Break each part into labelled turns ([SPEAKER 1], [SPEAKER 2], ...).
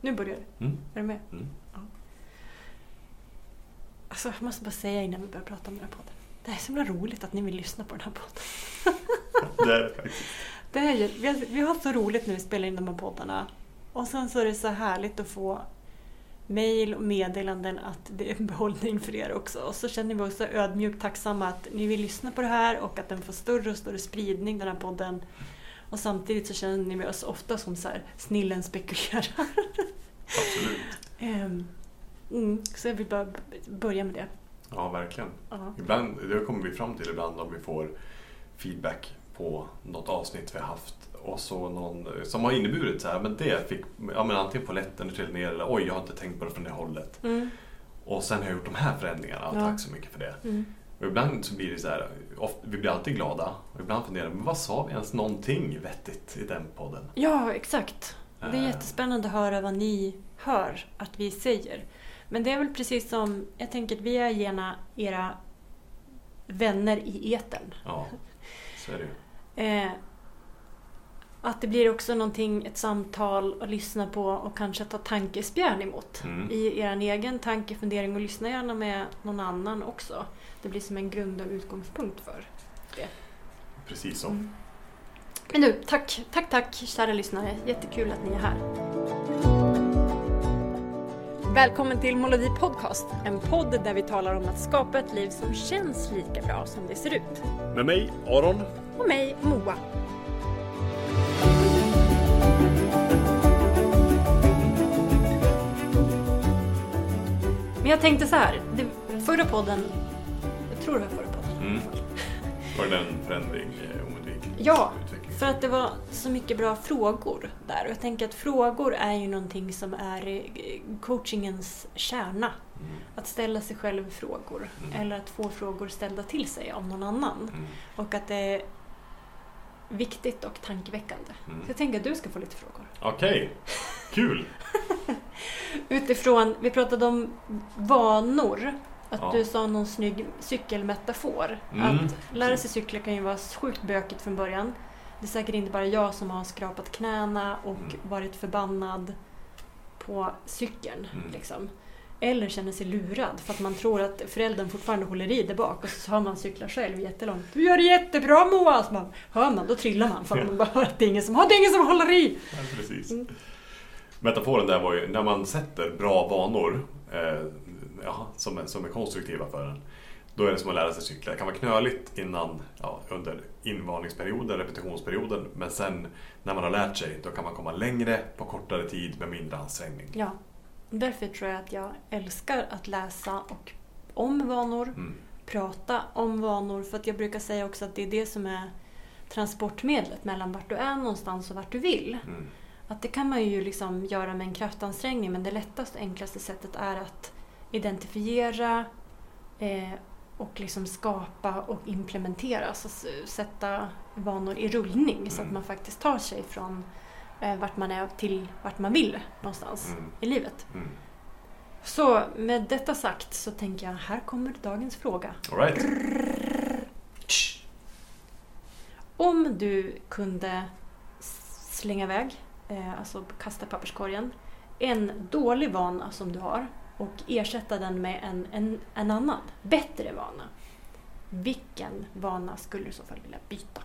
[SPEAKER 1] Nu börjar det.
[SPEAKER 2] Mm.
[SPEAKER 1] Är du med?
[SPEAKER 2] Mm.
[SPEAKER 1] Alltså, jag måste bara säga innan vi börjar prata om den här podden. Det är så himla roligt att ni vill lyssna på den här podden.
[SPEAKER 2] Det är det faktiskt.
[SPEAKER 1] Det är, vi, har, vi har så roligt när vi spelar in de här poddarna. Och sen så är det så härligt att få mejl och meddelanden att det är en behållning för er också. Och så känner vi oss ödmjukt tacksamma att ni vill lyssna på det här och att den får större och större spridning, den här podden. Och samtidigt så känner vi oss ofta som så här, snillen spekulerar.
[SPEAKER 2] Absolut.
[SPEAKER 1] Ehm, mm, så jag vill bara börja med det.
[SPEAKER 2] Ja, verkligen.
[SPEAKER 1] Ja.
[SPEAKER 2] Ibland, det kommer vi fram till ibland om vi får feedback på något avsnitt vi har haft och så någon som har inneburit så här, men det fick, ja men antingen på lätten trillat ner eller oj jag har inte tänkt på det från det hållet.
[SPEAKER 1] Mm,
[SPEAKER 2] Och sen har jag gjort de här förändringarna,
[SPEAKER 1] Ja.
[SPEAKER 2] tack så mycket för det.
[SPEAKER 1] mm.
[SPEAKER 2] Och ibland så blir det så här, ofta, vi blir alltid glada och ibland funderar men vad sa vi ens någonting vettigt i den podden?
[SPEAKER 1] Ja, exakt. Det är
[SPEAKER 2] Eh.
[SPEAKER 1] jättespännande att höra vad ni hör att vi säger. Men det är väl precis som, jag tänker att vi är gärna era vänner i etern.
[SPEAKER 2] Ja, så är det ju.
[SPEAKER 1] Att det blir också någonting, ett samtal att lyssna på och kanske ta tankespjärn emot.
[SPEAKER 2] Mm.
[SPEAKER 1] I er egen tankefundering och lyssna gärna med någon annan också. Det blir som en grund och utgångspunkt för det.
[SPEAKER 2] Precis så.
[SPEAKER 1] Mm. Men du, tack, tack, tack kära lyssnare. Jättekul att ni är här. Välkommen till Molodi Podcast, en podd där vi talar om att skapa ett liv som känns lika bra som det ser ut.
[SPEAKER 2] Med mig, Aron.
[SPEAKER 1] Och mig, Moa. Men jag tänkte så här, det, förra podden, jag tror det var förra podden.
[SPEAKER 2] Mm. Var det en förändring eh, oundviklig?
[SPEAKER 1] Ja? För att det var så mycket bra frågor där. Och jag tänker att frågor är ju någonting som är coachingens kärna.
[SPEAKER 2] Mm.
[SPEAKER 1] Att ställa sig själv frågor.
[SPEAKER 2] Mm.
[SPEAKER 1] Eller att få frågor ställda till sig av någon annan.
[SPEAKER 2] Mm.
[SPEAKER 1] Och att det viktigt och tankeväckande.
[SPEAKER 2] Mm.
[SPEAKER 1] Så jag tänker att du ska få lite frågor.
[SPEAKER 2] Okej, kul!
[SPEAKER 1] Utifrån, vi pratade om vanor. Att
[SPEAKER 2] Ja.
[SPEAKER 1] du sa någon snygg cykelmetafor.
[SPEAKER 2] Mm,
[SPEAKER 1] Att lära sig cykla kan ju vara sjukt bökigt från början. Det är säkert inte bara jag som har skrapat knäna och
[SPEAKER 2] Mm.
[SPEAKER 1] varit förbannad på cykeln.
[SPEAKER 2] Mm.
[SPEAKER 1] Liksom. Eller känner sig lurad för att man tror att föräldern fortfarande håller i där bak och så hör man cykla själv jättelångt. Du gör det jättebra Moa! Så man, hör man, då trillar man för att man bara hör att det är ingen som, "Ah, det är ingen som håller i!
[SPEAKER 2] Ja, precis.
[SPEAKER 1] Mm.
[SPEAKER 2] Metaforen där var ju när man sätter bra vanor eh, ja, som, är, som är konstruktiva för en. Då är det som att lära sig cykla. Det kan vara knöligt innan, ja, under invarningsperioden, repetitionsperioden. Men sen när man har lärt sig, då kan man komma längre på kortare tid med mindre ansträngning.
[SPEAKER 1] Ja, därför tror jag att jag älskar att läsa och om vanor,
[SPEAKER 2] Mm.
[SPEAKER 1] prata om vanor. För att jag brukar säga också att det är det som är transportmedlet mellan vart du är någonstans och vart du vill.
[SPEAKER 2] Mm.
[SPEAKER 1] Att det kan man ju liksom göra med en kraftansträngning men det lättaste och enklaste sättet är att identifiera eh, och liksom skapa och implementera. Alltså sätta vanor i rullning så att
[SPEAKER 2] Mm.
[SPEAKER 1] man faktiskt tar sig från vart man är till vart man vill någonstans
[SPEAKER 2] Mm.
[SPEAKER 1] i livet.
[SPEAKER 2] Mm.
[SPEAKER 1] Så med detta sagt så tänker jag, här kommer dagens fråga.
[SPEAKER 2] All right.
[SPEAKER 1] Om du kunde slänga iväg, eh, alltså kasta papperskorgen, en dålig vana som du har och ersätta den med en, en, en annan, bättre vana. Vilken vana skulle du i så fall vilja byta?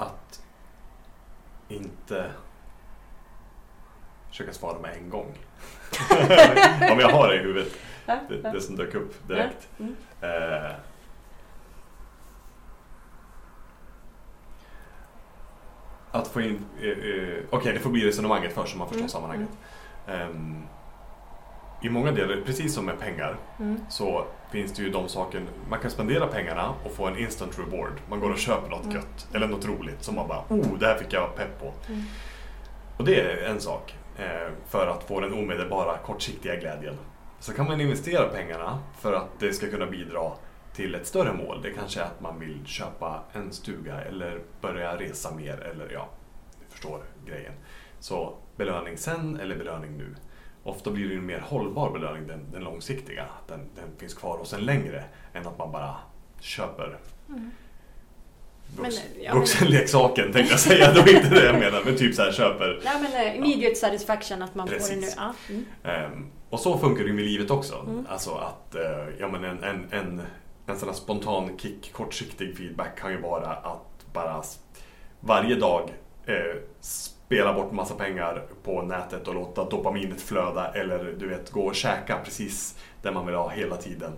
[SPEAKER 2] Att inte försöka svara med en gång. Om jag har det i huvudet, det, det som dök upp direkt.
[SPEAKER 1] Mm.
[SPEAKER 2] Eh, att få in... Eh, eh, Okej, det får bli resonemanget först så man förstår
[SPEAKER 1] Mm,
[SPEAKER 2] sammanhanget. Ehm, I många delar, precis som med pengar,
[SPEAKER 1] Mm.
[SPEAKER 2] så finns det ju de saker... Man kan spendera pengarna och få en instant reward. Man går och köper något
[SPEAKER 1] Mm.
[SPEAKER 2] gött, eller något roligt som man bara oh, det här fick jag pepp på.
[SPEAKER 1] Mm.
[SPEAKER 2] Och det är en sak eh, för att få den omedelbara kortsiktiga glädjen. Så kan man investera pengarna för att det ska kunna bidra till ett större mål. Det kanske är att man vill köpa en stuga eller börja resa mer eller ja, du förstår grejen. Så belöning sen eller belöning nu. Ofta blir det en mer hållbar belöning, den, den långsiktiga. Den, den finns kvar hos en längre än att man bara köper
[SPEAKER 1] Mm. Men,
[SPEAKER 2] vux,
[SPEAKER 1] ja, men-
[SPEAKER 2] vuxenleksaken tänkte jag säga, det var inte det jag menade. Men typ så här köper.
[SPEAKER 1] Ja, men eh, immediate satisfaction att man får det nu.
[SPEAKER 2] Precis.
[SPEAKER 1] Ja. Mm.
[SPEAKER 2] Ehm, och så funkar det ju med livet också.
[SPEAKER 1] Mm.
[SPEAKER 2] Alltså att eh, ja, men en, en, en, en sån här spontan kick, kortsiktig feedback kan ju vara att bara varje dag eh, spela bort massa pengar på nätet och låta dopaminet flöda eller du vet gå och käka precis där man vill ha hela tiden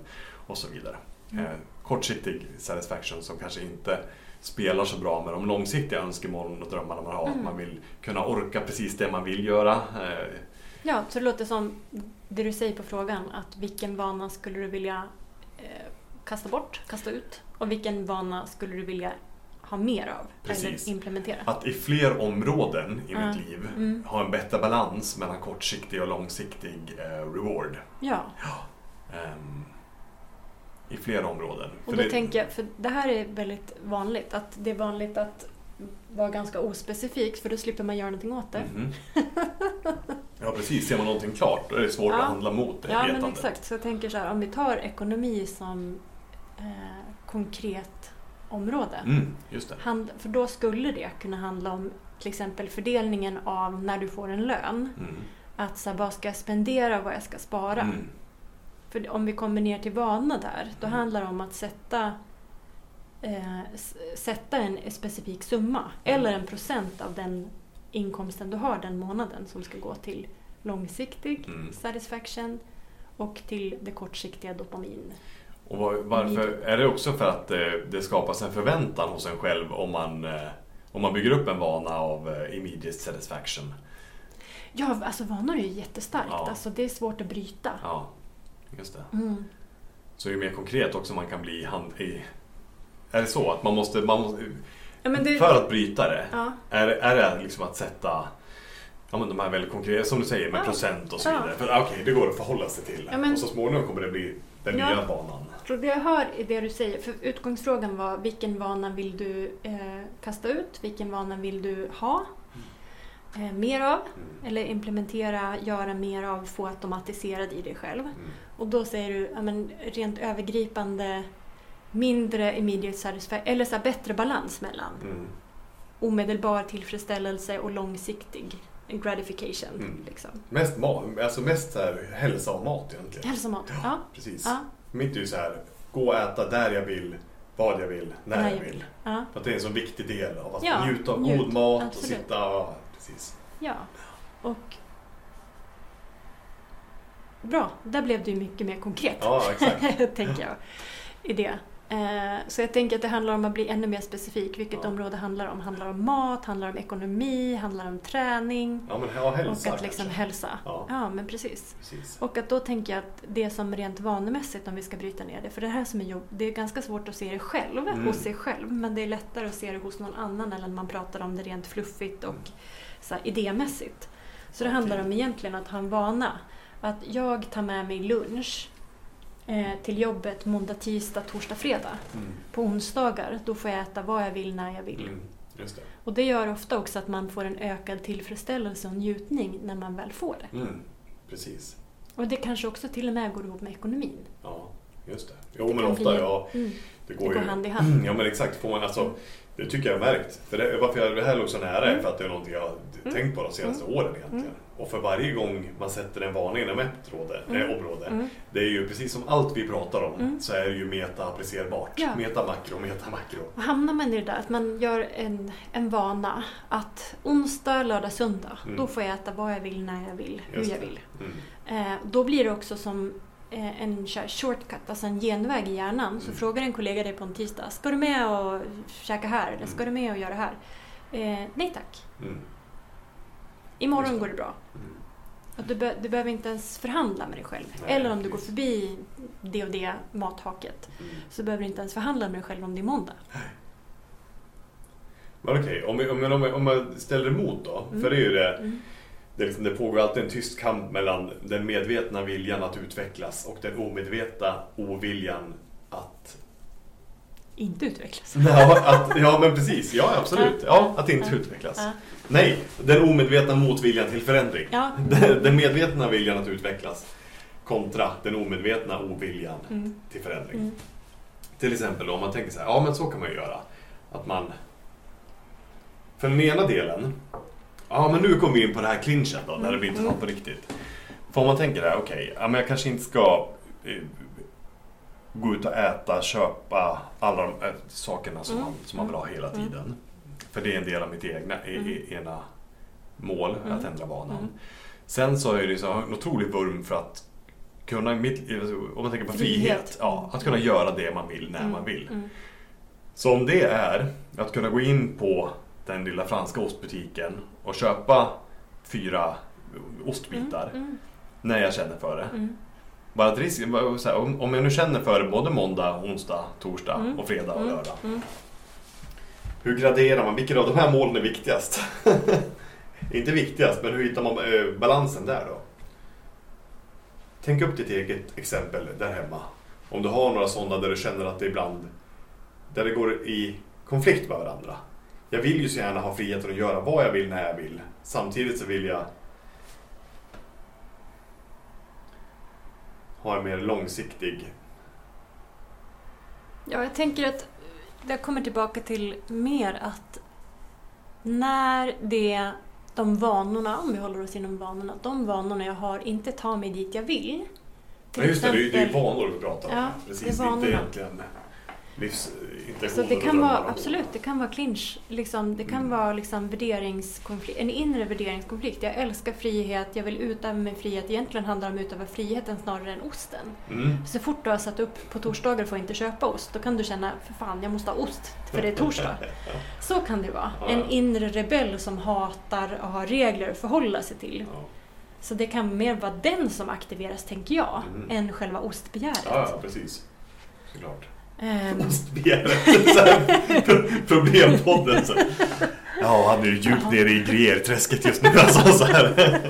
[SPEAKER 2] och så vidare.
[SPEAKER 1] Mm.
[SPEAKER 2] Eh, kortsiktig satisfaction som kanske inte spelar så bra med de långsiktiga önskemålen och drömmarna man har.
[SPEAKER 1] Mm.
[SPEAKER 2] Att man vill kunna orka precis det man vill göra. Eh,
[SPEAKER 1] Ja, så det låter som det du säger på frågan, att vilken vana skulle du vilja eh, kasta bort, kasta ut? Och vilken vana skulle du vilja ha mer av?
[SPEAKER 2] Precis.
[SPEAKER 1] Eller implementera?
[SPEAKER 2] Att i fler områden i
[SPEAKER 1] Ja.
[SPEAKER 2] mitt liv
[SPEAKER 1] Mm.
[SPEAKER 2] ha en bättre balans mellan kortsiktig och långsiktig eh, reward.
[SPEAKER 1] Ja,
[SPEAKER 2] Ehm, I flera områden.
[SPEAKER 1] och då
[SPEAKER 2] det-
[SPEAKER 1] tänker jag, för det här är väldigt vanligt, att det är vanligt att vara ganska ospecifikt för då slipper man göra någonting åt det.
[SPEAKER 2] Mhm. Ja precis, ser man någonting klart då är det svårt
[SPEAKER 1] Ja.
[SPEAKER 2] att handla mot det
[SPEAKER 1] Ja, men
[SPEAKER 2] vetandet.
[SPEAKER 1] exakt. Så jag tänker så här, om vi tar ekonomi som eh, konkret område.
[SPEAKER 2] Mm.
[SPEAKER 1] Hand, för då skulle det kunna handla om till exempel fördelningen av när du får en lön.
[SPEAKER 2] Mm.
[SPEAKER 1] Att så här, vad ska jag spendera och vad jag ska spara.
[SPEAKER 2] Mm.
[SPEAKER 1] För om vi kommer ner till vana där, då
[SPEAKER 2] Mm.
[SPEAKER 1] handlar det om att sätta, eh, sätta en specifik summa
[SPEAKER 2] Mm.
[SPEAKER 1] eller en procent av den inkomsten du har den månaden som ska gå till långsiktig
[SPEAKER 2] Mm.
[SPEAKER 1] satisfaction och till det kortsiktiga dopamin.
[SPEAKER 2] Och var, varför? Är det också för att det, det skapas en förväntan hos en själv om man, eh, om man bygger upp en vana av eh, immediate satisfaction?
[SPEAKER 1] Ja, alltså vanor är ju jättestarkt.
[SPEAKER 2] Ja.
[SPEAKER 1] Alltså, det är svårt att bryta.
[SPEAKER 2] Ja, just det.
[SPEAKER 1] Mm.
[SPEAKER 2] Så ju mer konkret också man kan bli hand, i... Är det så att man måste... Man måste
[SPEAKER 1] Ja, det,
[SPEAKER 2] för att bryta det,
[SPEAKER 1] ja.
[SPEAKER 2] är, är det liksom att sätta ja, men de här väldigt konkreta, som du säger, med procent och så vidare. För okej, det går att förhålla sig till. Och så småningom kommer det bli den
[SPEAKER 1] Ja.
[SPEAKER 2] nya banan.
[SPEAKER 1] Så det jag hör i det du säger, för utgångsfrågan var vilken vana vill du eh, kasta ut? Vilken vana vill du ha? Eh, mer av?
[SPEAKER 2] Mm.
[SPEAKER 1] Eller implementera, göra mer av, få automatiserad i dig själv.
[SPEAKER 2] Mm.
[SPEAKER 1] Och då säger du ja, men, rent övergripande mindre immediate satisfaction, eller så här, bättre balans mellan
[SPEAKER 2] Mm.
[SPEAKER 1] omedelbar tillfredsställelse och långsiktig gratification.
[SPEAKER 2] Mm.
[SPEAKER 1] Liksom.
[SPEAKER 2] Mest, mat, alltså mest så här, hälsa och mat egentligen.
[SPEAKER 1] Hälsomat. Ja.
[SPEAKER 2] Precis.
[SPEAKER 1] Ja.
[SPEAKER 2] Mitt är ju så här, gå och äta där jag vill, vad jag vill, när, jag vill.
[SPEAKER 1] Ja.
[SPEAKER 2] För att det är en så viktig del av att
[SPEAKER 1] Ja,
[SPEAKER 2] njuta av
[SPEAKER 1] njut.
[SPEAKER 2] god mat
[SPEAKER 1] Absolut.
[SPEAKER 2] och sitta... Ja, precis.
[SPEAKER 1] ja. Och Bra, där blev ju mycket mer konkret.
[SPEAKER 2] Ja,
[SPEAKER 1] tänker jag. I det. Eh, Så jag tänker att det handlar om att bli ännu mer specifik. Vilket
[SPEAKER 2] Ja.
[SPEAKER 1] område handlar om? Handlar om mat? Handlar om ekonomi? Handlar om träning?
[SPEAKER 2] Ja, men ja, hälsa
[SPEAKER 1] och att liksom
[SPEAKER 2] kanske.
[SPEAKER 1] hälsa.
[SPEAKER 2] Ja.
[SPEAKER 1] Ja, men precis.
[SPEAKER 2] Precis.
[SPEAKER 1] Och att då tänker jag att det som rent vanemässigt, om vi ska bryta ner det, för det här som är jobb, det är ganska svårt att se det själv,
[SPEAKER 2] Mm.
[SPEAKER 1] hos sig själv, men det är lättare att se det hos någon annan än när man pratar om det rent fluffigt och så här, idémässigt. Så det handlar om egentligen att ha en vana. Att jag tar med mig lunch till jobbet måndag, tisdag, torsdag, fredag.
[SPEAKER 2] Mm.
[SPEAKER 1] På onsdagar, då får jag äta vad jag vill när jag vill.
[SPEAKER 2] Mm. Det.
[SPEAKER 1] Och det gör ofta också att man får en ökad tillfredsställelse och njutning när man väl får det.
[SPEAKER 2] Mm. Precis.
[SPEAKER 1] Och det kanske också till och med går ihop med ekonomin.
[SPEAKER 2] Ja, just det. Jo,
[SPEAKER 1] Det
[SPEAKER 2] men ofta,
[SPEAKER 1] bli-
[SPEAKER 2] ja.
[SPEAKER 1] Mm.
[SPEAKER 2] Det
[SPEAKER 1] Det
[SPEAKER 2] går
[SPEAKER 1] går
[SPEAKER 2] ju...
[SPEAKER 1] hand i hand.
[SPEAKER 2] Ja men exakt, får man alltså, det tycker jag märkt. För det, varför jag det här låg så nära är
[SPEAKER 1] Mm.
[SPEAKER 2] för att det är någonting jag har
[SPEAKER 1] Mm.
[SPEAKER 2] tänkt på de senaste åren egentligen.
[SPEAKER 1] Mm.
[SPEAKER 2] Och för varje gång man sätter en vana inom ett råde,
[SPEAKER 1] Mm.
[SPEAKER 2] eh, område,
[SPEAKER 1] Mm.
[SPEAKER 2] det är ju precis som allt vi pratar om
[SPEAKER 1] Mm.
[SPEAKER 2] så är det ju meta-applicerbart.
[SPEAKER 1] Ja.
[SPEAKER 2] Meta-makro, meta-makro.
[SPEAKER 1] Och hamnar man i det där att man gör en, en vana att onsdag, lördag, söndag,
[SPEAKER 2] Mm.
[SPEAKER 1] då får jag äta vad jag vill, när jag vill, hur jag vill.
[SPEAKER 2] Mm.
[SPEAKER 1] Eh, då blir det också som en så här shortcut, alltså en genväg i hjärnan. Så
[SPEAKER 2] Mm.
[SPEAKER 1] frågar en kollega dig på en tisdag, ska du med och käka här? Eller
[SPEAKER 2] Mm.
[SPEAKER 1] ska du med och göra det här? Eh, nej tack.
[SPEAKER 2] Mm.
[SPEAKER 1] Imorgon
[SPEAKER 2] det.
[SPEAKER 1] går det bra.
[SPEAKER 2] Mm.
[SPEAKER 1] Och du, be- du behöver inte ens förhandla med dig själv.
[SPEAKER 2] Nej,
[SPEAKER 1] Eller om du går förbi det och det mathaket
[SPEAKER 2] Mm.
[SPEAKER 1] så behöver du inte ens förhandla med dig själv om det är måndag.
[SPEAKER 2] Men okej, om, vi- om, om, om man ställer emot då.
[SPEAKER 1] Mm.
[SPEAKER 2] För det är ju det,
[SPEAKER 1] Mm.
[SPEAKER 2] Det, är liksom, det pågår alltid en tyst kamp mellan den medvetna viljan att utvecklas och den omedvetna oviljan att
[SPEAKER 1] Inte utvecklas.
[SPEAKER 2] Ja, att, ja men precis. Ja, absolut. Ja, att inte utvecklas. Nej, den omedvetna motviljan till förändring.
[SPEAKER 1] Ja.
[SPEAKER 2] Den, den medvetna viljan att utvecklas kontra den omedvetna oviljan
[SPEAKER 1] Mm.
[SPEAKER 2] till förändring.
[SPEAKER 1] Mm.
[SPEAKER 2] Till exempel om man tänker så här, ja men så kan man ju göra. Att man... För den ena delen, ja men nu kommer vi in på det här clinchen då, när det blir intressant på riktigt. För om man tänker där, okej, ja, men jag kanske inte ska eh, gå ut och äta, köpa alla de äh, sakerna som,
[SPEAKER 1] Mm.
[SPEAKER 2] man, som man vill ha hela
[SPEAKER 1] Mm.
[SPEAKER 2] tiden. För det är en del av mitt egna, e, e, ena mål,
[SPEAKER 1] Mm.
[SPEAKER 2] att ändra vanan.
[SPEAKER 1] Mm.
[SPEAKER 2] Sen så är det så en otrolig vurm för att kunna, mitt, om man tänker på frihet,
[SPEAKER 1] Frihet.
[SPEAKER 2] ja, att kunna göra det man vill när
[SPEAKER 1] Mm.
[SPEAKER 2] man vill.
[SPEAKER 1] Mm.
[SPEAKER 2] Så om det är att kunna gå in på den lilla franska ostbutiken och köpa fyra ostbitar
[SPEAKER 1] Mm.
[SPEAKER 2] när jag känner för det.
[SPEAKER 1] Mm.
[SPEAKER 2] Bara att risk, om jag nu känner för det både måndag, onsdag, torsdag
[SPEAKER 1] Mm.
[SPEAKER 2] och fredag och
[SPEAKER 1] Mm.
[SPEAKER 2] lördag.
[SPEAKER 1] Mm.
[SPEAKER 2] Hur graderar man? Vilken av de här målen är viktigast? Inte viktigast, men hur hittar man eh, balansen där då? Tänk upp ditt eget exempel där hemma. Om du har några sådana där du känner att det ibland där det går i konflikt med varandra. Jag vill ju så gärna ha friheten att göra vad jag vill när jag vill. Samtidigt så vill jag ha en mer långsiktig...
[SPEAKER 1] Ja, jag tänker att det kommer tillbaka till mer att när det de vanorna, om vi håller oss inom vanorna, de vanorna jag har inte tar mig dit jag vill.
[SPEAKER 2] Ja, just det, det är,
[SPEAKER 1] exempel-
[SPEAKER 2] vanor vi pratar om.
[SPEAKER 1] Ja,
[SPEAKER 2] Precis,
[SPEAKER 1] det är
[SPEAKER 2] inte
[SPEAKER 1] vanorna.
[SPEAKER 2] egentligen livsintentioner
[SPEAKER 1] Så det kan vara, absolut, det kan vara clinch. Liksom, det kan
[SPEAKER 2] Mm.
[SPEAKER 1] vara liksom värderingskonflikt, en inre värderingskonflikt. Jag älskar frihet, jag vill utöva min frihet. Egentligen handlar det om att utöva friheten snarare än osten.
[SPEAKER 2] Mm.
[SPEAKER 1] Så fort du har satt upp på torsdagar får jag inte köpa ost, då kan du känna för fan, jag måste ha ost för det är torsdag. Så kan det vara. En inre rebell som hatar att ha regler att förhålla sig till.
[SPEAKER 2] Ja.
[SPEAKER 1] Så det kan mer vara den som aktiveras, tänker jag,
[SPEAKER 2] Mm.
[SPEAKER 1] än själva ostbegäret.
[SPEAKER 2] Ja, ja, precis. Såklart.
[SPEAKER 1] Ehm,
[SPEAKER 2] Ostbegäret. Pro- Problempodden. Så. Ja, han är ju djupt nere i grierträsket just nu. Alltså, så här.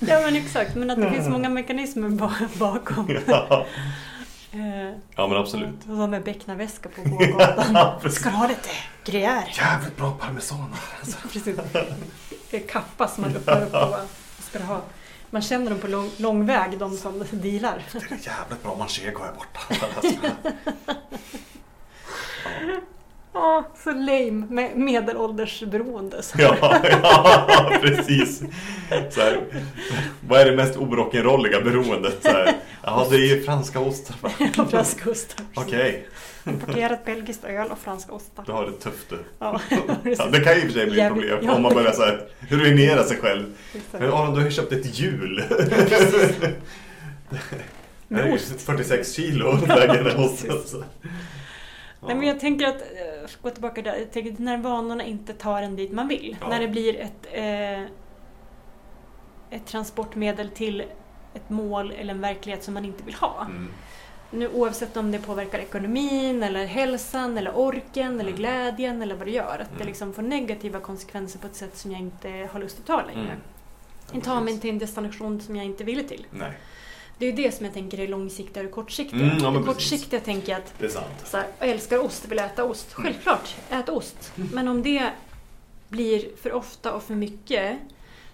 [SPEAKER 1] ja men exakt, men att det finns många mekanismer ba- bakom.
[SPEAKER 2] Ja.
[SPEAKER 1] Eh,
[SPEAKER 2] ja, men absolut.
[SPEAKER 1] Och så med becknarväska på gågatan.
[SPEAKER 2] Ja, precis.
[SPEAKER 1] Ska du ha lite gruyère?
[SPEAKER 2] Jävligt bra parmesan. Alltså.
[SPEAKER 1] Precis. Det är kappa som man öppnar upp på. Ska du ha? Man känner dem på lång, lång väg, de som dealar.
[SPEAKER 2] Det är jävligt bra manchego här borta.
[SPEAKER 1] Ja, så lame med medelåldersberoende. Så.
[SPEAKER 2] Ja, ja, precis. Så här, vad är det mest orock'n'rolliga beroendet? Så här, ja, det är ju franska ostar. va?
[SPEAKER 1] franska ostar.
[SPEAKER 2] Okej,
[SPEAKER 1] Importerat belgiskt öl och franska ostar.
[SPEAKER 2] du har det tufft du.
[SPEAKER 1] Ja,
[SPEAKER 2] Ja, det kan ju i och för sig bli ett problem
[SPEAKER 1] ja.
[SPEAKER 2] om man börjar så här, ruinera sig själv. Men Aron, du har ju köpt ett hjul. Det är
[SPEAKER 1] Med ost.
[SPEAKER 2] 46 kilo väger den osten.
[SPEAKER 1] Nej, men jag tänker att, eh, gå tillbaka där, jag tänker när vanorna inte tar en dit man vill.
[SPEAKER 2] Ja.
[SPEAKER 1] När det blir ett, eh, ett transportmedel till ett mål eller en verklighet som man inte vill ha.
[SPEAKER 2] Mm.
[SPEAKER 1] Nu, oavsett om det påverkar ekonomin, eller hälsan, eller orken, eller
[SPEAKER 2] Mm.
[SPEAKER 1] glädjen eller vad det gör. Att det
[SPEAKER 2] Mm.
[SPEAKER 1] liksom får negativa konsekvenser på ett sätt som jag inte har lust att ta längre.
[SPEAKER 2] Mm.
[SPEAKER 1] Det tar mig till en destination som jag inte vill till.
[SPEAKER 2] Nej,
[SPEAKER 1] Det är ju det som jag tänker är långsiktiga och kortsiktiga.
[SPEAKER 2] Mm, ja,
[SPEAKER 1] kortsiktiga tänker jag att
[SPEAKER 2] det är sant.
[SPEAKER 1] så här, jag älskar ost, vill äta ost. Självklart, ät ost. Men om det blir för ofta och för mycket,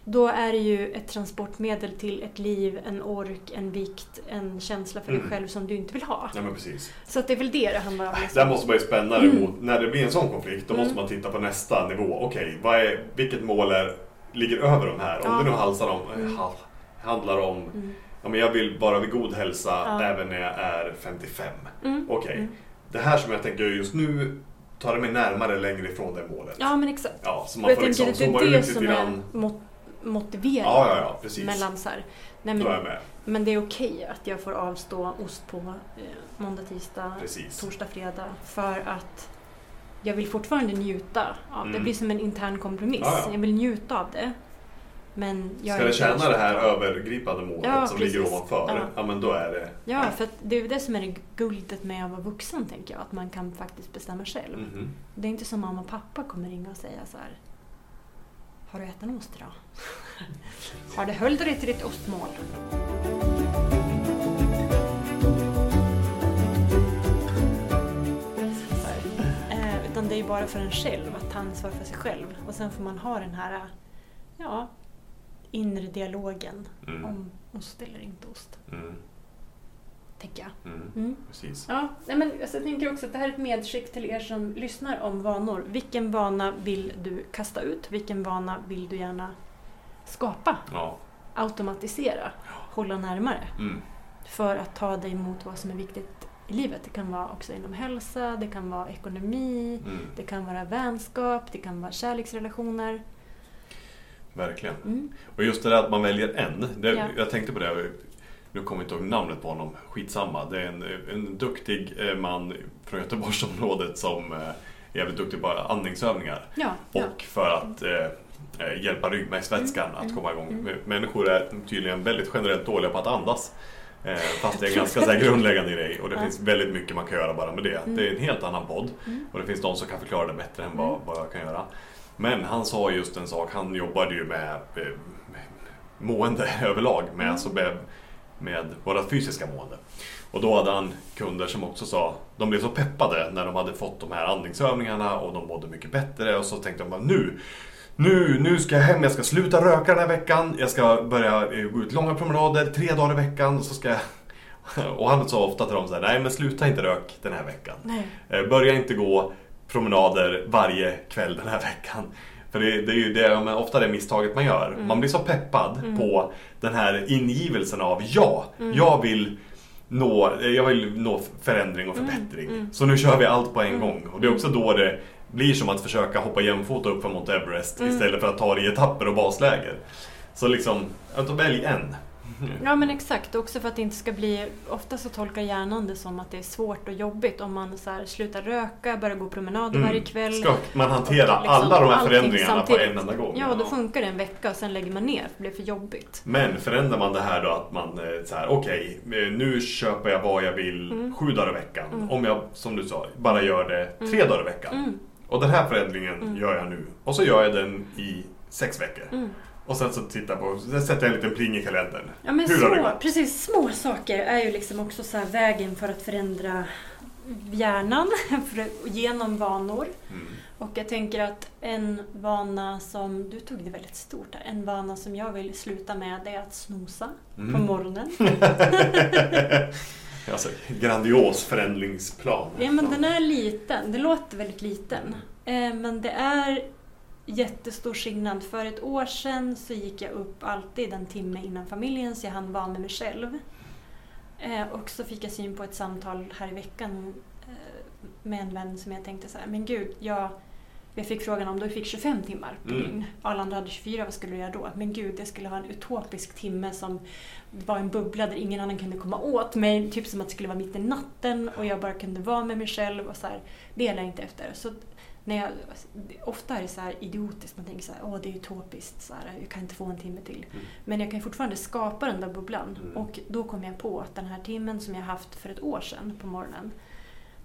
[SPEAKER 1] då är det ju ett transportmedel till ett liv, en ork, en vikt, en känsla för dig
[SPEAKER 2] Mm.
[SPEAKER 1] själv som du inte vill ha.
[SPEAKER 2] Ja, men precis.
[SPEAKER 1] Så att det är väl det det handlar om. liksom.
[SPEAKER 2] Där måste man ju spänna det
[SPEAKER 1] Mm.
[SPEAKER 2] mot, när det blir en sån konflikt, då
[SPEAKER 1] Mm.
[SPEAKER 2] måste man titta på nästa nivå. Okej, är, vilket mål är, ligger över de här? Om
[SPEAKER 1] Ja.
[SPEAKER 2] det nu handlar om,
[SPEAKER 1] Mm.
[SPEAKER 2] ha- handlar om
[SPEAKER 1] Mm.
[SPEAKER 2] Ja, men jag vill vara vid god hälsa
[SPEAKER 1] Ja.
[SPEAKER 2] även när jag är 55.
[SPEAKER 1] Mm.
[SPEAKER 2] Okej,
[SPEAKER 1] Mm.
[SPEAKER 2] det här som jag tänker just nu tar det mig närmare längre ifrån det målet.
[SPEAKER 1] Ja, men exakt.
[SPEAKER 2] Ja, så man
[SPEAKER 1] jag
[SPEAKER 2] får
[SPEAKER 1] tänker
[SPEAKER 2] liksom
[SPEAKER 1] det är det som är
[SPEAKER 2] grann.
[SPEAKER 1] mot- motiveringen.
[SPEAKER 2] Ja, ja, ja, precis.
[SPEAKER 1] Mellan så här, nej
[SPEAKER 2] är
[SPEAKER 1] men, men det är okej att jag får avstå ost på eh, måndag, tisdag,
[SPEAKER 2] Precis.
[SPEAKER 1] torsdag, fredag. För att jag vill fortfarande njuta av det.
[SPEAKER 2] Mm.
[SPEAKER 1] Det blir som en intern kompromiss.
[SPEAKER 2] Ja, ja.
[SPEAKER 1] Jag vill njuta av det. Men jag
[SPEAKER 2] Ska det tjäna det här övergripande målet
[SPEAKER 1] Ja,
[SPEAKER 2] som ligger
[SPEAKER 1] precis.
[SPEAKER 2] ovanför, ja.
[SPEAKER 1] Ja.
[SPEAKER 2] men då är det...
[SPEAKER 1] Ja, för det är det som är det guldet med att vara vuxen, tänker jag. Att man kan faktiskt bestämma själv.
[SPEAKER 2] Mhm.
[SPEAKER 1] Det är inte som mamma och pappa kommer ringa och säga så här. Har du ätit en ost idag? Har du höll dig till ditt ostmål? Eh, utan det är ju bara för en själv att ta ansvar för sig själv. Och sen får man ha den här ja, inre dialogen
[SPEAKER 2] Mm.
[SPEAKER 1] om ost eller inte ost.
[SPEAKER 2] Mm.
[SPEAKER 1] tänker jag.
[SPEAKER 2] Mm.
[SPEAKER 1] Mm.
[SPEAKER 2] Precis.
[SPEAKER 1] Ja, nej men alltså jag tänker också att det här är ett medskick till er som lyssnar om vanor. Vilken vana vill du kasta ut? Vilken vana vill du gärna skapa?
[SPEAKER 2] Ja.
[SPEAKER 1] Automatisera? Hålla närmare?
[SPEAKER 2] Mm.
[SPEAKER 1] För att ta dig mot vad som är viktigt i livet. Det kan vara också inom hälsa, det kan vara ekonomi,
[SPEAKER 2] Mm.
[SPEAKER 1] det kan vara vänskap, det kan vara kärleksrelationer.
[SPEAKER 2] Verkligen.
[SPEAKER 1] Mm.
[SPEAKER 2] Och just det där att man väljer en. Det,
[SPEAKER 1] Ja.
[SPEAKER 2] Jag tänkte på det, nu kommer jag inte ihåg namnet på honom, skitsamma. Det är en, en duktig eh, man från Göteborgsområdet som eh, är jävligt duktig på andningsövningar.
[SPEAKER 1] Ja, ja.
[SPEAKER 2] Och för att eh, eh, hjälpa ryggmärgsvätskan
[SPEAKER 1] Mm,
[SPEAKER 2] att
[SPEAKER 1] mm,
[SPEAKER 2] komma igång.
[SPEAKER 1] mm.
[SPEAKER 2] Människor är tydligen väldigt generellt dåliga på att andas. Eh, fast det är en ganska så grundläggande grej och det
[SPEAKER 1] Ja.
[SPEAKER 2] finns väldigt mycket man kan göra bara med det.
[SPEAKER 1] Mm.
[SPEAKER 2] Det är en helt annan podd
[SPEAKER 1] Mm.
[SPEAKER 2] och det finns de som kan förklara det bättre än vad, vad jag kan göra. Men han sa just en sak, han jobbade ju med, eh, mående överlag, med,
[SPEAKER 1] Mm.
[SPEAKER 2] alltså med, med våra fysiska mående. Och då hade han kunder som också sa, de blev så peppade när de hade fått de här andningsövningarna och de mådde mycket bättre och så tänkte de bara nu nu, nu ska jag hem, jag ska sluta röka den här veckan, jag ska börja eh, gå ut långa promenader tre dagar i veckan och så ska jag... Och han sa ofta till dem så här, nej men sluta inte rök den här veckan.
[SPEAKER 1] Nej.
[SPEAKER 2] Eh, Börja inte gå promenader varje kväll den här veckan. För det, det är ju det, men ofta det misstaget man gör.
[SPEAKER 1] Mm.
[SPEAKER 2] Man blir så peppad
[SPEAKER 1] Mm.
[SPEAKER 2] på den här ingivelsen av ja,
[SPEAKER 1] Mm.
[SPEAKER 2] jag vill nå, jag vill nå förändring och
[SPEAKER 1] Mm.
[SPEAKER 2] förbättring.
[SPEAKER 1] Mm.
[SPEAKER 2] Så nu kör vi allt på en
[SPEAKER 1] Mm.
[SPEAKER 2] gång. Och det är också då det blir som att försöka hoppa jämfota upp Mount Everest istället för att ta det i etapper och basläger. Så liksom, att välj en.
[SPEAKER 1] Ja men exakt, också för att det inte ska bli... Ofta så tolkar hjärnan det som att det är svårt och jobbigt om man så här, slutar röka, börjar gå promenader
[SPEAKER 2] Mm.
[SPEAKER 1] varje kväll.
[SPEAKER 2] Ska man hantera
[SPEAKER 1] liksom
[SPEAKER 2] alla de här förändringarna på
[SPEAKER 1] samtidigt.
[SPEAKER 2] en enda gång?
[SPEAKER 1] Ja, då funkar det en vecka och sen lägger man ner för det blir för jobbigt.
[SPEAKER 2] Men förändrar man det här då att man eh, så här, okej, eh, nu köper jag vad jag vill
[SPEAKER 1] Mm.
[SPEAKER 2] sju dagar i veckan.
[SPEAKER 1] Mm.
[SPEAKER 2] Om jag, som du sa, bara gör det tre
[SPEAKER 1] Mm.
[SPEAKER 2] dagar i veckan.
[SPEAKER 1] Mm,
[SPEAKER 2] Och den här förändringen
[SPEAKER 1] Mm.
[SPEAKER 2] gör jag nu. Och så gör jag den i sex veckor. Och sen så tittar på, sen sätter jag en liten pling i kalendern.
[SPEAKER 1] Ja men
[SPEAKER 2] Hur har det
[SPEAKER 1] små,
[SPEAKER 2] gått?
[SPEAKER 1] precis, små saker är ju liksom också så vägen för att förändra hjärnan för genom vanor.
[SPEAKER 2] Mm.
[SPEAKER 1] Och jag tänker att en vana som, du tog det väldigt stort här, en vana som jag vill sluta med det är att snosa på
[SPEAKER 2] Mm.
[SPEAKER 1] morgonen.
[SPEAKER 2] alltså, grandios förändringsplan.
[SPEAKER 1] Ja men den är liten, den låter väldigt liten. Eh, men det är jättestor skillnad. För ett år sedan så gick jag upp alltid en timme innan familjen så jag hann vara med mig själv. Eh, och så fick jag syn på ett samtal här i veckan eh, med en vän som jag tänkte så här, men gud, jag, jag fick frågan om du fick 25 timmar på
[SPEAKER 2] Mm.
[SPEAKER 1] dygn. Alla andra hade 24, vad skulle du göra då? Men gud, det skulle vara en utopisk timme som var en bubbla där ingen annan kunde komma åt mig. Typ som att det skulle vara mitt i natten och jag bara kunde vara med mig själv. och så här, Det jag inte efter. Så när jag, ofta är det så här idiotiskt, man tänker så här, åh det är utopiskt, så här, jag kan inte få en timme till.
[SPEAKER 2] Mm.
[SPEAKER 1] Men jag kan fortfarande skapa den där bubblan.
[SPEAKER 2] Mm.
[SPEAKER 1] Och då kom jag på att den här timmen som jag haft för ett år sedan på morgonen,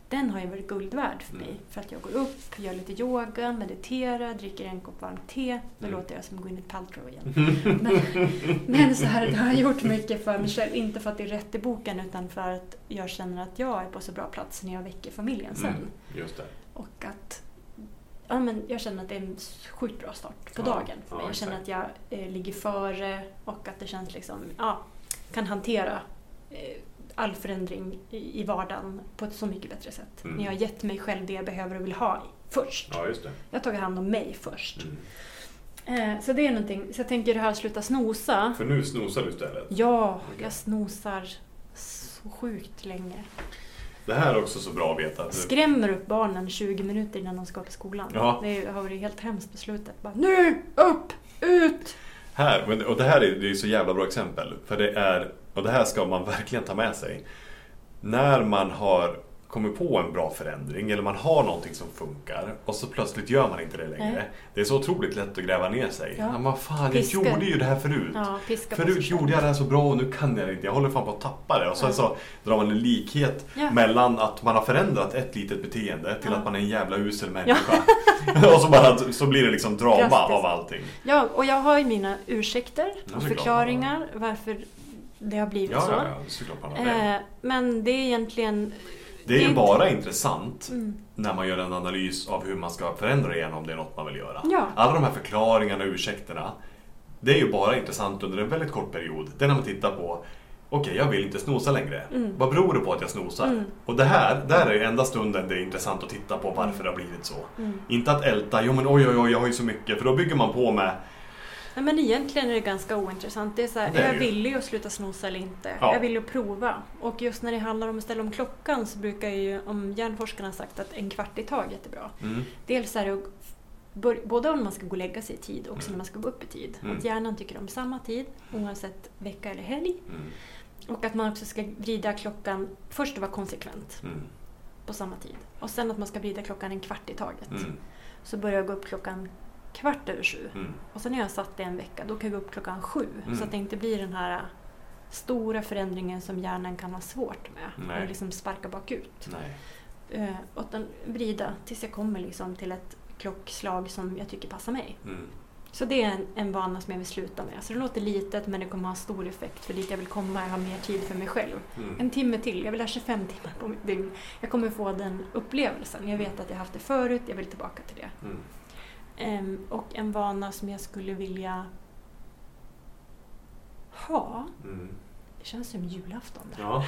[SPEAKER 1] den har ju varit guld värd för mig.
[SPEAKER 2] Mm.
[SPEAKER 1] För att jag går upp, gör lite yoga, mediterar, dricker en kopp varmt te. Nu
[SPEAKER 2] Mm.
[SPEAKER 1] låter jag som Gwyneth Paltrow igen. Men, men så här, det har gjort mycket för mig själv. Inte för att det är rätt i boken utan för att jag känner att jag är på så bra plats när jag väcker familjen sen.
[SPEAKER 2] Mm.
[SPEAKER 1] Och att ja, men jag känner att det är en sjukt bra start på
[SPEAKER 2] Ja,
[SPEAKER 1] dagen för mig.
[SPEAKER 2] ja,
[SPEAKER 1] jag känner att jag eh, ligger före och att det känns liksom, ja, kan hantera eh, all förändring i, i vardagen på ett så mycket bättre sätt.
[SPEAKER 2] Mm.
[SPEAKER 1] När jag har gett mig själv det jag behöver och vill ha först.
[SPEAKER 2] Ja, just det.
[SPEAKER 1] Jag har tagit hand om mig först.
[SPEAKER 2] Mm.
[SPEAKER 1] Eh, så det är någonting, så jag tänker det här att sluta snosa.
[SPEAKER 2] För nu snosar du istället.
[SPEAKER 1] Ja,
[SPEAKER 2] Okej.
[SPEAKER 1] jag snosar så sjukt länge.
[SPEAKER 2] Det här är också så bra att veta.
[SPEAKER 1] Skrämmer upp barnen 20 minuter innan de ska till skolan.
[SPEAKER 2] Ja.
[SPEAKER 1] Det har varit helt hemskt på slutet. Bara, nu, upp, ut!
[SPEAKER 2] Här, och det här är, det är så jävla bra exempel. För det är, och det här ska man verkligen ta med sig. När man har kommit på en bra förändring eller man har någonting som funkar och så plötsligt gör man inte det längre.
[SPEAKER 1] Nej.
[SPEAKER 2] Det är så otroligt lätt att gräva ner sig.
[SPEAKER 1] Ja.
[SPEAKER 2] Men fan,
[SPEAKER 1] Piska.
[SPEAKER 2] jag gjorde ju det här förut.
[SPEAKER 1] Ja,
[SPEAKER 2] Förut gjorde jag det här så bra och nu kan jag det inte. Jag håller fan på att tappa det. Och sen
[SPEAKER 1] Ja.
[SPEAKER 2] så drar man en likhet mellan att man har förändrat ett litet beteende till att man är en jävla usel människa. och så, bara, så blir det liksom drama
[SPEAKER 1] Drastiskt.
[SPEAKER 2] av allting.
[SPEAKER 1] Ja, och jag har ju mina ursäkter och förklaringar varför det har blivit
[SPEAKER 2] Ja,
[SPEAKER 1] så.
[SPEAKER 2] det.
[SPEAKER 1] Eh, men det är egentligen...
[SPEAKER 2] Det är
[SPEAKER 1] det
[SPEAKER 2] ju bara intressant
[SPEAKER 1] Mm,
[SPEAKER 2] när man gör en analys av hur man ska förändra igen om det är något man vill göra.
[SPEAKER 1] Ja.
[SPEAKER 2] Alla de här förklaringarna och ursäkterna, det är ju bara intressant under en väldigt kort period. Det är när man tittar på okej jag vill inte snosa längre.
[SPEAKER 1] Mm.
[SPEAKER 2] Vad beror det på att jag snosar?
[SPEAKER 1] Mm.
[SPEAKER 2] Och det här, där är enda stunden det är intressant att titta på varför det har blivit så.
[SPEAKER 1] Mm.
[SPEAKER 2] Inte att älta, jo men oj oj oj jag har ju så mycket, för då bygger man på med
[SPEAKER 1] Nej, men egentligen är det ganska ointressant. Det är så här,
[SPEAKER 2] Det är
[SPEAKER 1] jag
[SPEAKER 2] ju.
[SPEAKER 1] villig att sluta snosa eller inte?
[SPEAKER 2] Ja.
[SPEAKER 1] Jag vill att prova. Och just när det handlar om att ställa om klockan så brukar ju, om hjärnforskarna sagt att en kvart i taget är bra.
[SPEAKER 2] mm,
[SPEAKER 1] Dels är det både om man ska gå och lägga sig i tid och också
[SPEAKER 2] Mm.
[SPEAKER 1] när man ska gå upp i tid.
[SPEAKER 2] Mm.
[SPEAKER 1] Att hjärnan tycker om samma tid oavsett vecka eller helg.
[SPEAKER 2] mm,
[SPEAKER 1] Och att man också ska vrida klockan, först vara konsekvent
[SPEAKER 2] mm,
[SPEAKER 1] på samma tid. Och sen att man ska vrida klockan en kvart i taget.
[SPEAKER 2] mm,
[SPEAKER 1] Så börjar jag gå upp klockan kvart över sju.
[SPEAKER 2] mm.
[SPEAKER 1] Och sen har jag satt det en vecka, då kan jag gå upp klockan sju.
[SPEAKER 2] Mm.
[SPEAKER 1] Så att det inte blir den här stora förändringen som hjärnan kan ha svårt med.
[SPEAKER 2] Nej.
[SPEAKER 1] Och liksom sparka bakut.
[SPEAKER 2] Nej.
[SPEAKER 1] Eh, och den vrida tills jag kommer liksom till ett klockslag som jag tycker passar mig.
[SPEAKER 2] Mm.
[SPEAKER 1] Så det är en, en vana som jag vill sluta med. Så det låter litet men det kommer ha stor effekt för dit jag vill komma. Jag har mer tid för mig själv.
[SPEAKER 2] Mm.
[SPEAKER 1] En timme till, jag vill ha 25 timmar på mitt dygn. Jag kommer få den upplevelsen. Jag vet att jag haft det förut, jag vill tillbaka till det.
[SPEAKER 2] Mm.
[SPEAKER 1] Ehm, och en vana som jag skulle vilja ha.
[SPEAKER 2] Mm.
[SPEAKER 1] Det känns som julafton. Där.
[SPEAKER 2] Ja,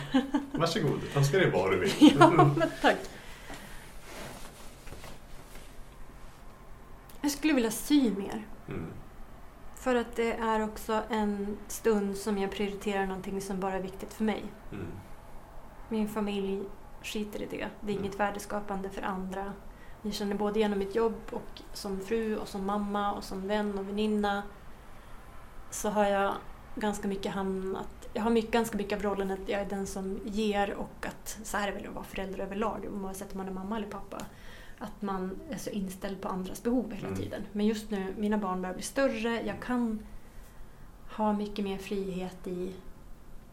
[SPEAKER 2] varsågod. Önska dig vad du vill.
[SPEAKER 1] ja, men tack. Jag skulle vilja sy mer.
[SPEAKER 2] Mm.
[SPEAKER 1] För att det är också en stund som jag prioriterar någonting som bara är viktigt för mig.
[SPEAKER 2] Mm.
[SPEAKER 1] Min familj skiter i det. Det är
[SPEAKER 2] Mm.
[SPEAKER 1] inget värdeskapande för andra. Jag känner både genom mitt jobb och som fru och som mamma och som vän och väninna så har jag ganska mycket hamnat... Jag har mycket, ganska mycket av rollen att jag är den som ger och att så här är det väl att vara förälder överlag oavsett om man är mamma eller pappa. Att man är så inställd på andras behov hela
[SPEAKER 2] Mm.
[SPEAKER 1] tiden. Men just nu, mina barn börjar bli större. Jag kan ha mycket mer frihet i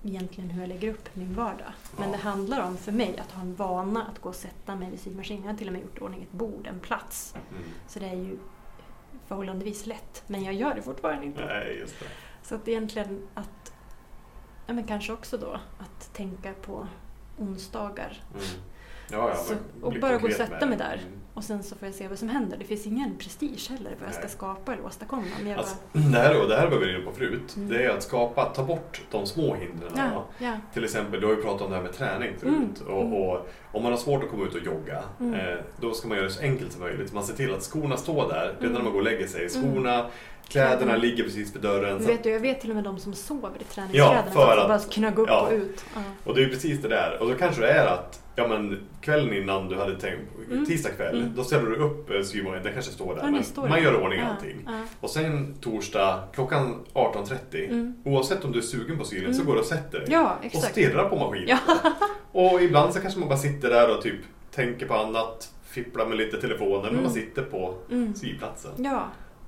[SPEAKER 1] egentligen hur jag lägger upp min vardag. Men det handlar om för mig att ha en vana att gå och sätta mig vid symaskinen. Jag har till och med gjort i ordning ett bord, en plats.
[SPEAKER 2] Mm.
[SPEAKER 1] Så det är ju förhållandevis lätt. Men jag gör det fortfarande inte.
[SPEAKER 2] Nej, just det.
[SPEAKER 1] Så att egentligen att, ja men kanske också då, att tänka på onsdagar.
[SPEAKER 2] Mm. Ja, ja,
[SPEAKER 1] Så- och bara gå och sätta mig där.
[SPEAKER 2] Mm.
[SPEAKER 1] Och sen så får jag se vad som händer. Det finns ingen prestige heller vad jag ska skapa eller åstadkomma. Men
[SPEAKER 2] Alltså,
[SPEAKER 1] bara,
[SPEAKER 2] det här, och det här var vi inne på förut.
[SPEAKER 1] Mm.
[SPEAKER 2] Det är att skapa, ta bort de små hindren.
[SPEAKER 1] ja, ja,
[SPEAKER 2] Till exempel, du har ju pratat om det här med träning förut.
[SPEAKER 1] Mm.
[SPEAKER 2] Och, och om man har svårt att komma ut och jogga,
[SPEAKER 1] Mm.
[SPEAKER 2] eh, då ska man göra det så enkelt som möjligt. Man ser till att skorna står där redan
[SPEAKER 1] Mm.
[SPEAKER 2] när man går och lägger sig. Skorna, kläderna ligger precis vid dörren. Så,
[SPEAKER 1] vet, du, jag vet till och med de som sover i träningskläderna.
[SPEAKER 2] Ja, för
[SPEAKER 1] att bara knögga upp
[SPEAKER 2] ja.
[SPEAKER 1] och ut. Ja.
[SPEAKER 2] och det är precis det där. Och då kanske det är att ja, men, kvällen innan du hade tänkt,
[SPEAKER 1] Mm.
[SPEAKER 2] tisdag kväll,
[SPEAKER 1] Mm.
[SPEAKER 2] då ställer du upp eh, symaskinen, den kanske står där.
[SPEAKER 1] Ja,
[SPEAKER 2] men
[SPEAKER 1] står
[SPEAKER 2] man gör i ordning
[SPEAKER 1] Ja,
[SPEAKER 2] allting. Och sen torsdag klockan 18.30,
[SPEAKER 1] Mm.
[SPEAKER 2] oavsett om du är sugen på sylen så
[SPEAKER 1] Mm.
[SPEAKER 2] går du och sätter dig.
[SPEAKER 1] Ja,
[SPEAKER 2] och stirrar på maskinen. Och ibland så kanske man bara sitter där och typ tänker på annat, fipplar med lite telefoner, men
[SPEAKER 1] Mm.
[SPEAKER 2] man sitter på
[SPEAKER 1] Mm.
[SPEAKER 2] syplatsen.
[SPEAKER 1] Ja.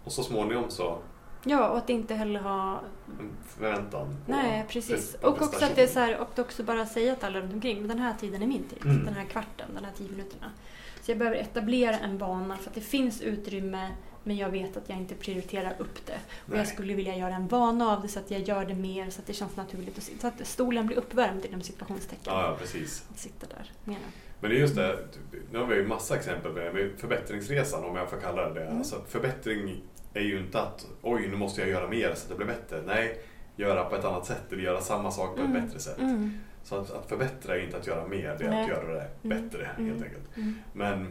[SPEAKER 2] Och så småningom så
[SPEAKER 1] ja, och att inte heller ha...
[SPEAKER 2] en förväntan
[SPEAKER 1] Nej, precis. Och också att det är så här, och också bara säga till alla runt omkring, men den här tiden är min tid.
[SPEAKER 2] Mm.
[SPEAKER 1] Den här kvarten, den här tio minuterna. Så jag behöver etablera en vana för att det finns utrymme men jag vet att jag inte prioriterar upp det. Och
[SPEAKER 2] Nej.
[SPEAKER 1] jag skulle vilja göra en vana av det så att jag gör det mer så att det känns naturligt. Så att stolen blir uppvärmd inom situationstecken.
[SPEAKER 2] Ja, ja, precis.
[SPEAKER 1] Att sitta där. Mera.
[SPEAKER 2] Men det är just det, nu har vi ju massa exempel med förbättringsresan om jag får kalla det det.
[SPEAKER 1] Mm.
[SPEAKER 2] Alltså, förbättring är ju inte att oj, nu måste jag göra mer så att det blir bättre. Nej, göra på ett annat sätt eller göra samma sak på ett
[SPEAKER 1] Mm.
[SPEAKER 2] bättre sätt.
[SPEAKER 1] Mm.
[SPEAKER 2] Så att, att förbättra är inte att göra mer, det är
[SPEAKER 1] Nej.
[SPEAKER 2] att göra det
[SPEAKER 1] Mm.
[SPEAKER 2] bättre
[SPEAKER 1] Mm.
[SPEAKER 2] helt enkelt.
[SPEAKER 1] Mm.
[SPEAKER 2] Men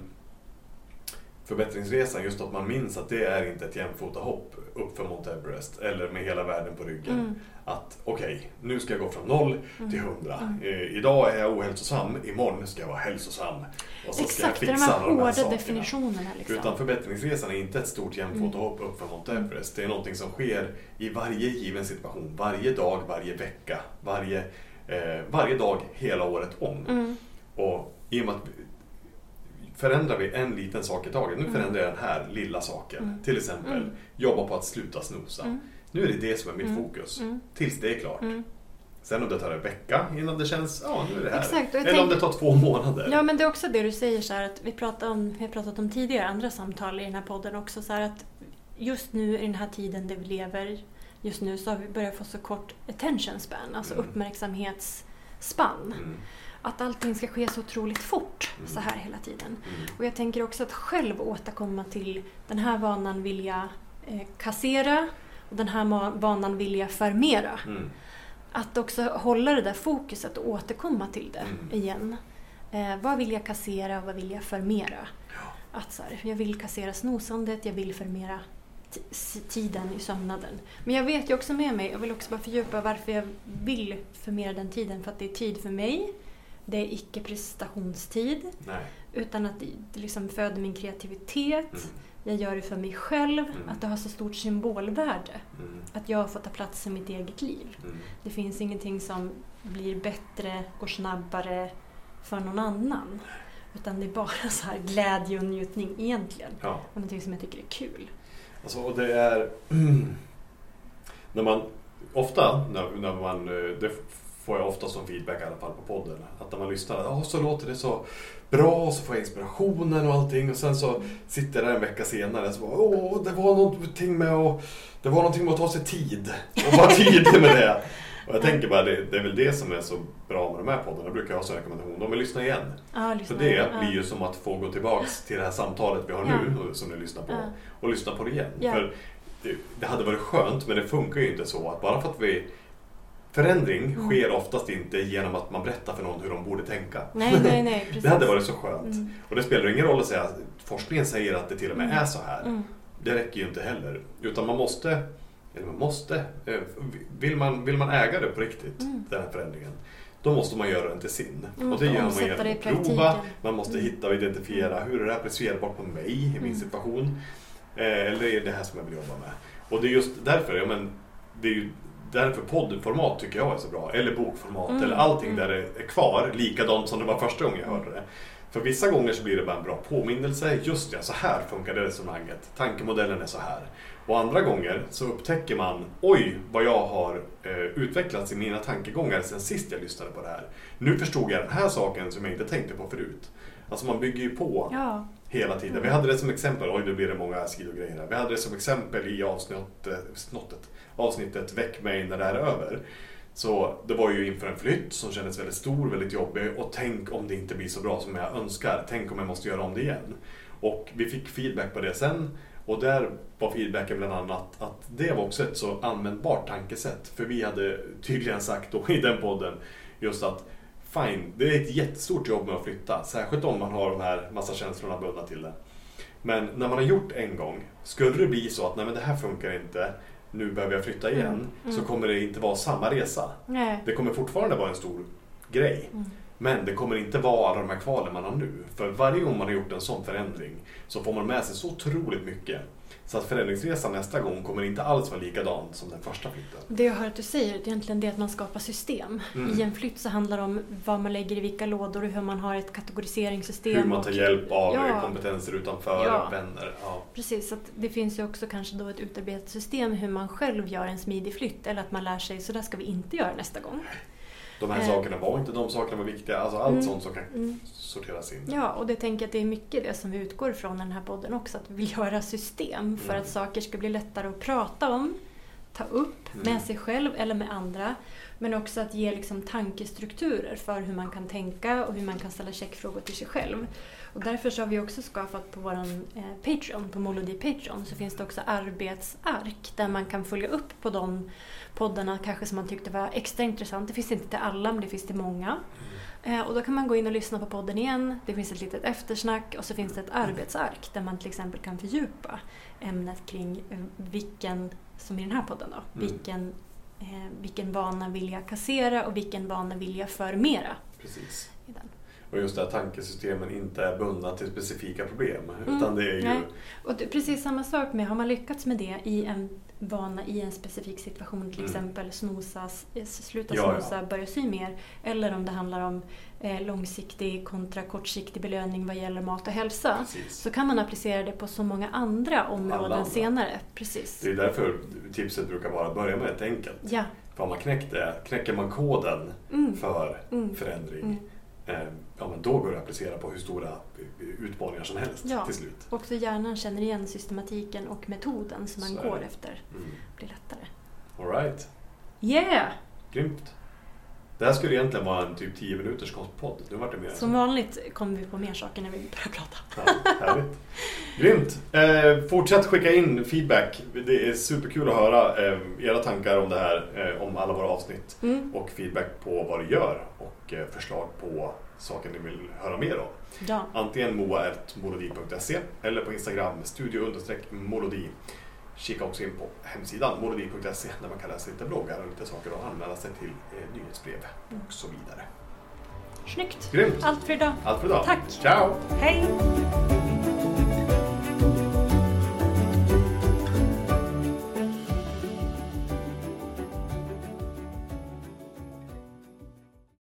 [SPEAKER 2] förbättringsresan, just att man minns att det är inte ett jämfota hopp upp för Mount Everest eller med hela världen på ryggen.
[SPEAKER 1] Mm.
[SPEAKER 2] Att okej, nu ska jag gå från noll
[SPEAKER 1] Mm.
[SPEAKER 2] till hundra.
[SPEAKER 1] Mm.
[SPEAKER 2] Eh, idag är jag ohälsosam, imorgon ska jag vara hälsosam. Och så ska
[SPEAKER 1] Exakt, det
[SPEAKER 2] jag
[SPEAKER 1] är de
[SPEAKER 2] fixa
[SPEAKER 1] här
[SPEAKER 2] de här
[SPEAKER 1] hårda definitionerna. Liksom.
[SPEAKER 2] Utan förbättringsresan är inte ett stort jämfotahopp upp för Mount
[SPEAKER 1] Mm.
[SPEAKER 2] Everest. Det är någonting som sker i varje given situation. Varje dag, varje vecka, varje, eh, varje dag hela året om.
[SPEAKER 1] Mm.
[SPEAKER 2] Och i och med att förändrar vi en liten sak i taget. Nu
[SPEAKER 1] Mm.
[SPEAKER 2] förändrar jag den här lilla saken.
[SPEAKER 1] Mm.
[SPEAKER 2] Till exempel
[SPEAKER 1] Mm.
[SPEAKER 2] jobba på att sluta snosa. Nu är det det som är mitt fokus. Tills det är klart. Sen om det tar en vecka innan det känns, ja nu är det här.
[SPEAKER 1] Exakt,
[SPEAKER 2] Eller om
[SPEAKER 1] tänker-
[SPEAKER 2] det tar två månader.
[SPEAKER 1] Ja, men det är också det du säger så här att vi, pratar om, vi har pratat om tidigare andra samtal i den här podden också så här att just nu i den här tiden där vi lever just nu så har vi börjat få så kort attention span, alltså
[SPEAKER 2] Mm.
[SPEAKER 1] uppmärksamhetsspann.
[SPEAKER 2] Mm.
[SPEAKER 1] Att allting ska ske så otroligt fort
[SPEAKER 2] Mm.
[SPEAKER 1] så här hela tiden.
[SPEAKER 2] Mm.
[SPEAKER 1] Och jag tänker också att själv återkomma till den här vanan vill jag eh, kassera och den här vanan vill jag förmera.
[SPEAKER 2] Mm.
[SPEAKER 1] att också hålla det där fokuset och återkomma till det
[SPEAKER 2] Mm.
[SPEAKER 1] igen. Eh, vad vill jag kassera och vad vill jag förmera? Att så här, jag vill kassera snosandet, jag vill förmera tiden i sömnaden. Men jag vet ju också med mig, jag vill också bara fördjupa varför jag vill förmera den tiden. För att det är tid för mig, det är icke prestationstid.
[SPEAKER 2] Nej.
[SPEAKER 1] Utan att det liksom föder min kreativitet.
[SPEAKER 2] Mm.
[SPEAKER 1] Jag gör det för mig själv.
[SPEAKER 2] Mm.
[SPEAKER 1] Att det har så stort symbolvärde.
[SPEAKER 2] Mm.
[SPEAKER 1] Att jag får ta plats i mitt eget liv.
[SPEAKER 2] Mm.
[SPEAKER 1] Det finns ingenting som blir bättre, går snabbare för någon annan. Utan det är bara så här glädje och njutning egentligen.
[SPEAKER 2] Ja.
[SPEAKER 1] Och någonting som jag tycker är kul.
[SPEAKER 2] Alltså, och det är... när man, ofta, när, när man, eh, det får jag ofta som feedback i alla fall på podden, att när man lyssnar, oh, så låter det så bra och så får jag inspirationen och allting och sen så sitter jag där en vecka senare och så bara, åh, det var någonting med att, det var någonting med att ta sig tid och vara tydlig med det. Och jag tänker bara, det, det är väl det som är så bra med de här poddarna, brukar jag ha som rekommendation, de vill lyssna igen.
[SPEAKER 1] Ja,
[SPEAKER 2] För
[SPEAKER 1] lyssna.
[SPEAKER 2] det
[SPEAKER 1] ja.
[SPEAKER 2] blir ju som att få gå tillbaks till det här samtalet vi har
[SPEAKER 1] Ja.
[SPEAKER 2] nu, som ni lyssnar på,
[SPEAKER 1] Ja.
[SPEAKER 2] och lyssna på det igen.
[SPEAKER 1] Ja.
[SPEAKER 2] För det, det hade varit skönt, men det funkar ju inte så att bara för att vi Förändring
[SPEAKER 1] Mm.
[SPEAKER 2] sker oftast inte genom att man berättar för någon hur de borde tänka.
[SPEAKER 1] Nej, nej, nej. Precis.
[SPEAKER 2] Det hade varit så skönt.
[SPEAKER 1] Mm.
[SPEAKER 2] Och det spelar ingen roll att säga att forskningen säger att det till och med
[SPEAKER 1] Mm.
[SPEAKER 2] är så här.
[SPEAKER 1] Mm.
[SPEAKER 2] Det räcker ju inte heller. Utan man måste, eller man måste, eh, vill man, vill man äga det på riktigt,
[SPEAKER 1] Mm.
[SPEAKER 2] den här förändringen, då måste man göra den till sin.
[SPEAKER 1] Man
[SPEAKER 2] och det
[SPEAKER 1] måste
[SPEAKER 2] gör man genom att prova, man måste
[SPEAKER 1] Mm.
[SPEAKER 2] hitta och identifiera hur är det här applicerbart på mig i min situation. Eh, eller är det det här som jag vill jobba med? Och det är just därför, ja, men, det är ju därför poddformat tycker jag är så bra. Eller bokformat,
[SPEAKER 1] Mm.
[SPEAKER 2] eller allting
[SPEAKER 1] Mm.
[SPEAKER 2] där det är kvar, likadant som det var första gången jag hörde det. För vissa gånger så blir det bara en bra påminnelse. Just ja, så här funkar det resonemanget. Tankemodellen är så här. Och andra gånger så upptäcker man, oj vad jag har eh, utvecklats i mina tankegångar sen sist jag lyssnade på det här. Nu förstod jag den här saken som jag inte tänkte på förut. Alltså man bygger ju på
[SPEAKER 1] Ja.
[SPEAKER 2] Hela tiden. Vi hade det som exempel, oj nu blir det många sidogrejer. Vi hade det som exempel i avsnitt, snottet, avsnittet Väck mig när det här är över. Så det var ju inför en flytt som kändes väldigt stor, väldigt jobbig och tänk om det inte blir så bra som jag önskar. Tänk om jag måste göra om det igen. Och vi fick feedback på det sen och där var feedbacken bland annat att det var också ett så användbart tankesätt. För vi hade tydligen sagt då i den podden just att fine, det är ett jättestort jobb med att flytta. Särskilt om man har de här massa känslorna bundna till det. Men när man har gjort en gång, skulle det bli så att nej men det här funkar inte, nu behöver jag flytta igen,
[SPEAKER 1] Mm, mm.
[SPEAKER 2] så kommer det inte vara samma resa.
[SPEAKER 1] Nej.
[SPEAKER 2] Det kommer fortfarande vara en stor grej.
[SPEAKER 1] Mm.
[SPEAKER 2] Men det kommer inte vara alla de här kvalen man har nu. För varje gång man har gjort en sån förändring så får man med sig så otroligt mycket. Så att förändringsresan nästa gång kommer inte alls vara likadan som den första flytten.
[SPEAKER 1] Det jag hör att du säger är egentligen det att man skapar system.
[SPEAKER 2] Mm.
[SPEAKER 1] I en flytt så handlar det om vad man lägger i vilka lådor och hur man har ett kategoriseringssystem.
[SPEAKER 2] Hur man tar
[SPEAKER 1] och-
[SPEAKER 2] hjälp av
[SPEAKER 1] Ja.
[SPEAKER 2] kompetenser utanför,
[SPEAKER 1] Ja.
[SPEAKER 2] vänner. Ja.
[SPEAKER 1] Precis, så det finns ju också kanske då ett utarbetat system hur man själv gör en smidig flytt. Eller att man lär sig, så där ska vi inte göra nästa gång.
[SPEAKER 2] De här
[SPEAKER 1] Eh.
[SPEAKER 2] sakerna var inte de sakerna var viktiga. Alltså allt
[SPEAKER 1] Mm.
[SPEAKER 2] sånt som kan
[SPEAKER 1] Mm.
[SPEAKER 2] sorteras in.
[SPEAKER 1] Ja, och det tänker jag att det är mycket det som vi utgår ifrån i den här podden också. Att vi vill göra system för
[SPEAKER 2] Mm.
[SPEAKER 1] att saker ska bli lättare att prata om, ta upp
[SPEAKER 2] Mm.
[SPEAKER 1] med sig själv eller med andra. Men också att ge liksom tankestrukturer för hur man kan tänka och hur man kan ställa checkfrågor till sig själv. Och därför så har vi också skapat på vår eh, Patreon, på Molody Patreon, så finns det också arbetsark där man kan följa upp på de poddarna kanske som man tyckte var extra intressant. Det finns inte till alla, men det finns till många. Eh, Och då kan man gå in och lyssna på podden igen. Det finns ett litet eftersnack och så finns det ett arbetsark där man till exempel kan fördjupa ämnet kring eh, vilken, som i den här podden då,
[SPEAKER 2] Mm.
[SPEAKER 1] vilken, eh, vilken vana vill jag kassera och vilken vana vill jag förmera.
[SPEAKER 2] Precis.
[SPEAKER 1] I den.
[SPEAKER 2] Och just det att tankesystemen inte är bundna till specifika problem.
[SPEAKER 1] Mm,
[SPEAKER 2] Utan det är ju...
[SPEAKER 1] nej. Och det precis samma sak med, har man lyckats med det i en vana i en specifik situation, till
[SPEAKER 2] Mm.
[SPEAKER 1] exempel snosa, s- sluta
[SPEAKER 2] Ja, ja.
[SPEAKER 1] snosa, börja sy mer. Eller om det handlar om eh, långsiktig kontra kortsiktig belöning vad gäller mat och hälsa.
[SPEAKER 2] Precis.
[SPEAKER 1] Så kan man applicera det på så många andra områden
[SPEAKER 2] andra.
[SPEAKER 1] senare. Precis.
[SPEAKER 2] Det är därför tipset brukar vara att börja med ett enkelt.
[SPEAKER 1] Ja.
[SPEAKER 2] För man knäckt det, knäcker man koden
[SPEAKER 1] Mm.
[SPEAKER 2] för
[SPEAKER 1] Mm.
[SPEAKER 2] förändring,
[SPEAKER 1] Mm.
[SPEAKER 2] eh, ja, men då går det att applicera på hur stora utmaningar som helst
[SPEAKER 1] Ja.
[SPEAKER 2] till slut.
[SPEAKER 1] Också hjärnan känner igen systematiken och metoden som man
[SPEAKER 2] Så
[SPEAKER 1] går
[SPEAKER 2] det.
[SPEAKER 1] efter.
[SPEAKER 2] Mm.
[SPEAKER 1] blir lättare.
[SPEAKER 2] All right.
[SPEAKER 1] Yeah!
[SPEAKER 2] Grymt. Det här skulle egentligen vara en typ 10 minuters podd. Nu vart det mer.
[SPEAKER 1] Som vanligt kommer vi på mer saker när vi börjar prata.
[SPEAKER 2] Ja, härligt. Grymt! Eh, fortsätt skicka in feedback. Det är superkul att höra eh, era tankar om det här, eh, om alla våra avsnitt.
[SPEAKER 1] Mm.
[SPEAKER 2] Och feedback på vad du gör och eh, förslag på saker ni vill höra mer om.
[SPEAKER 1] Ja.
[SPEAKER 2] Antingen moa.molodi.se eller på Instagram studio-molodi. Kika också in på hemsidan molodi.se där man kan läsa lite bloggar och lite saker och anmäla sig till eh, nyhetsbrev och så vidare.
[SPEAKER 1] Snyggt!
[SPEAKER 2] Grymt!
[SPEAKER 1] Allt för idag.
[SPEAKER 2] Allt för idag.
[SPEAKER 1] Tack.
[SPEAKER 2] Ciao!
[SPEAKER 1] Hej!